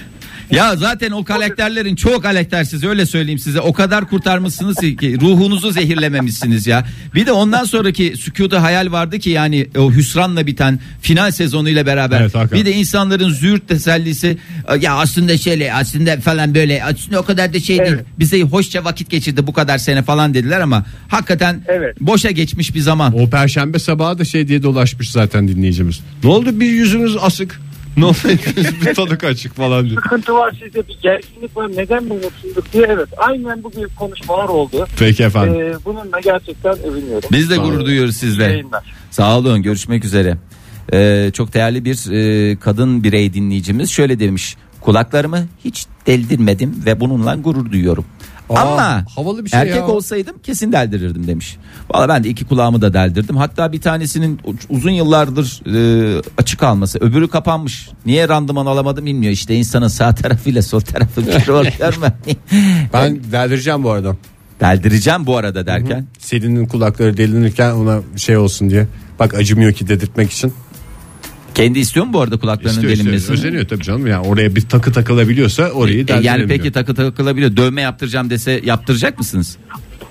Ya zaten o karakterlerin çoğu karaktersiz öyle söyleyeyim size. O kadar kurtarmışsınız ki ruhunuzu zehirlememişsiniz ya. Bir de ondan sonraki sükuda hayal vardı ki yani o hüsranla biten final sezonuyla beraber. Evet, hakikaten. bir de insanların züğürt tesellisi ya aslında şöyle aslında falan böyle aslında o kadar da şey değil. Evet. Bize hoşça vakit geçirdi bu kadar sene falan dediler ama hakikaten Evet. boşa geçmiş bir zaman. O perşembe sabahı da şey diye dolaşmış zaten dinleyicimiz. Ne oldu bir yüzünüz asık? Ne oldu bir tadık açık falan diyor. Sıkıntı var sizde bir gerginlik var. Neden bu mutsuzluk diye. Evet. Aynen bu gibi konuşmalar oldu. Peki efendim. Ee, bununla gerçekten övünüyorum. Biz de Sağ gurur duyuyoruz sizle. Yayınlar. Sağ olun görüşmek üzere. Ee, çok değerli bir e, kadın birey dinleyicimiz şöyle demiş. Kulaklarımı hiç deldirmedim ve bununla gurur duyuyorum. Aa, Ama havalı bir şey erkek ya. olsaydım kesin deldirirdim demiş. Valla ben de iki kulağımı da deldirdim. Hatta bir tanesinin uzun yıllardır e, açık kalması. Öbürü kapanmış. Niye randıman alamadım bilmiyor. İşte insanın sağ tarafıyla sol tarafı bir oluyor mu? Ben deldireceğim bu arada. Deldireceğim bu arada derken. Selin'in kulakları delinirken ona şey olsun diye. Bak acımıyor ki dedirtmek için. Kendi istiyor mu bu arada kulaklarının İstiyor, istiyor. delinmesini? Özeniyor tabii canım. Yani oraya bir takı takılabiliyorsa orayı E, yani deldiremiyor. peki takı takılabiliyor. Dövme yaptıracağım dese yaptıracak mısınız?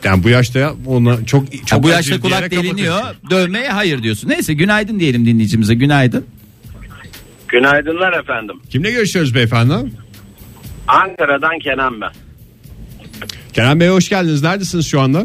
Yani bu yaşta ya ona çok çok Ha, bu yaşta kulak diyerek deliniyor. kapatıyorsun. Dövmeye hayır diyorsun. Neyse günaydın diyelim dinleyicimize. Günaydın. Günaydınlar efendim. Kimle görüşüyoruz beyefendi? Ankara'dan Kenan ben. Kenan Bey hoş geldiniz. Neredesiniz şu anda?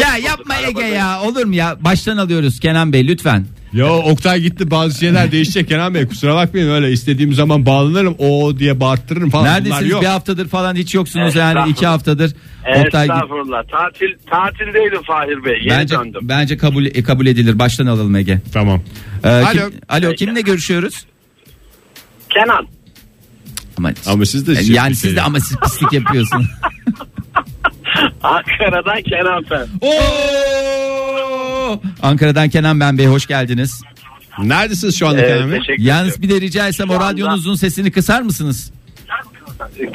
ya yapma Ege ya. Olur mu ya? Baştan alıyoruz Kenan Bey lütfen. Ya Oktay gitti bazı şeyler değişecek Kenan Bey kusura bakmayın öyle istediğim zaman bağlanırım o diye bağırtırırım falan Neredesiniz? yok. Bir haftadır falan hiç yoksunuz yani iki haftadır. Oktay git- Estağfurullah. Tatil tatildeydim Fahir Bey. Yeni Bence döndüm. bence kabul e, kabul edilir. Baştan alalım Ege. Tamam. Ee, Alo. kim- alo kimle görüşüyoruz? Kenan. Ama, Ama siz de yani, şey- yani siz de ama siz pislik yapıyorsunuz. Ankara'dan Kenan Fen. Oo! Ankara'dan Kenan Ben Bey hoş geldiniz. Neredesiniz şu anda Ee, Kenan Bey? teşekkür Yalnız bir de rica etsem o Şu anda- radyonuzun sesini kısar mısınız?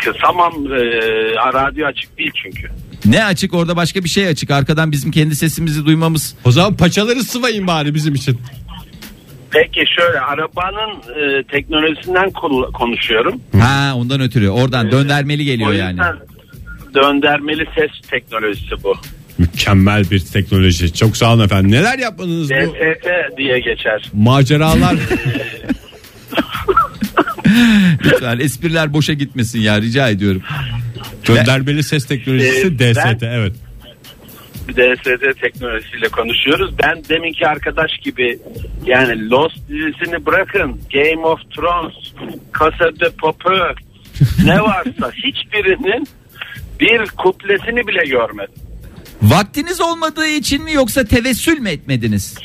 Kısamam e, radyo açık değil çünkü. Ne açık orada başka bir şey açık. Arkadan bizim kendi sesimizi duymamız. O zaman paçaları sıvayın bari bizim için. Peki şöyle arabanın e, teknolojisinden konuşuyorum. Ha ondan ötürü. Oradan döndermeli geliyor O yani. yüzden döndürmeli ses teknolojisi bu. Mükemmel bir teknoloji. Çok sağ olun efendim. Neler yapmadınız bu DST diye geçer. maceralar? Lütfen espriler boşa gitmesin ya rica ediyorum. Göndermeli ses teknolojisi Ee, DST ben- evet. DST teknolojisiyle konuşuyoruz. Ben deminki arkadaş gibi yani Lost dizisini bırakın. Game of Thrones, Casa de Papel ne varsa hiçbirinin bir kuplesini bile görmedim. Vaktiniz olmadığı için mi yoksa tevessül mü etmediniz?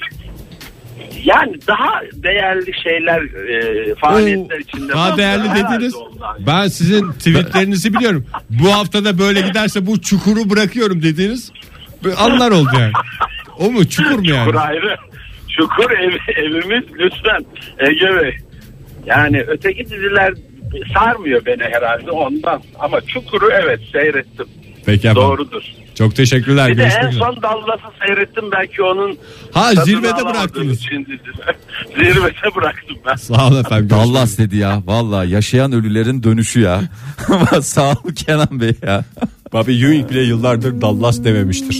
Yani daha değerli şeyler e, faaliyetler içinde. Daha değerli dediniz. ondan. Ben sizin tweetlerinizi biliyorum. Bu haftada böyle giderse bu çukuru bırakıyorum dediğiniz anlar oldu yani. O mu çukur mu yani? Çukur ayrı. Çukur ev, evimiz lütfen Ege Bey. Yani öteki diziler sarmıyor beni herhalde ondan. Ama Çukur'u evet seyrettim. Peki efendim. Doğrudur. Çok teşekkürler. Bir de en son Dallas'ı seyrettim belki onun Ha zirvede bıraktınız. için. Zirvede bıraktım ben. Sağ olun efendim. Dallas dedi ya. Valla yaşayan ölülerin dönüşü ya. Sağ ol Kenan Bey ya. Bobby Ewing bile yıllardır Dallas dememiştir.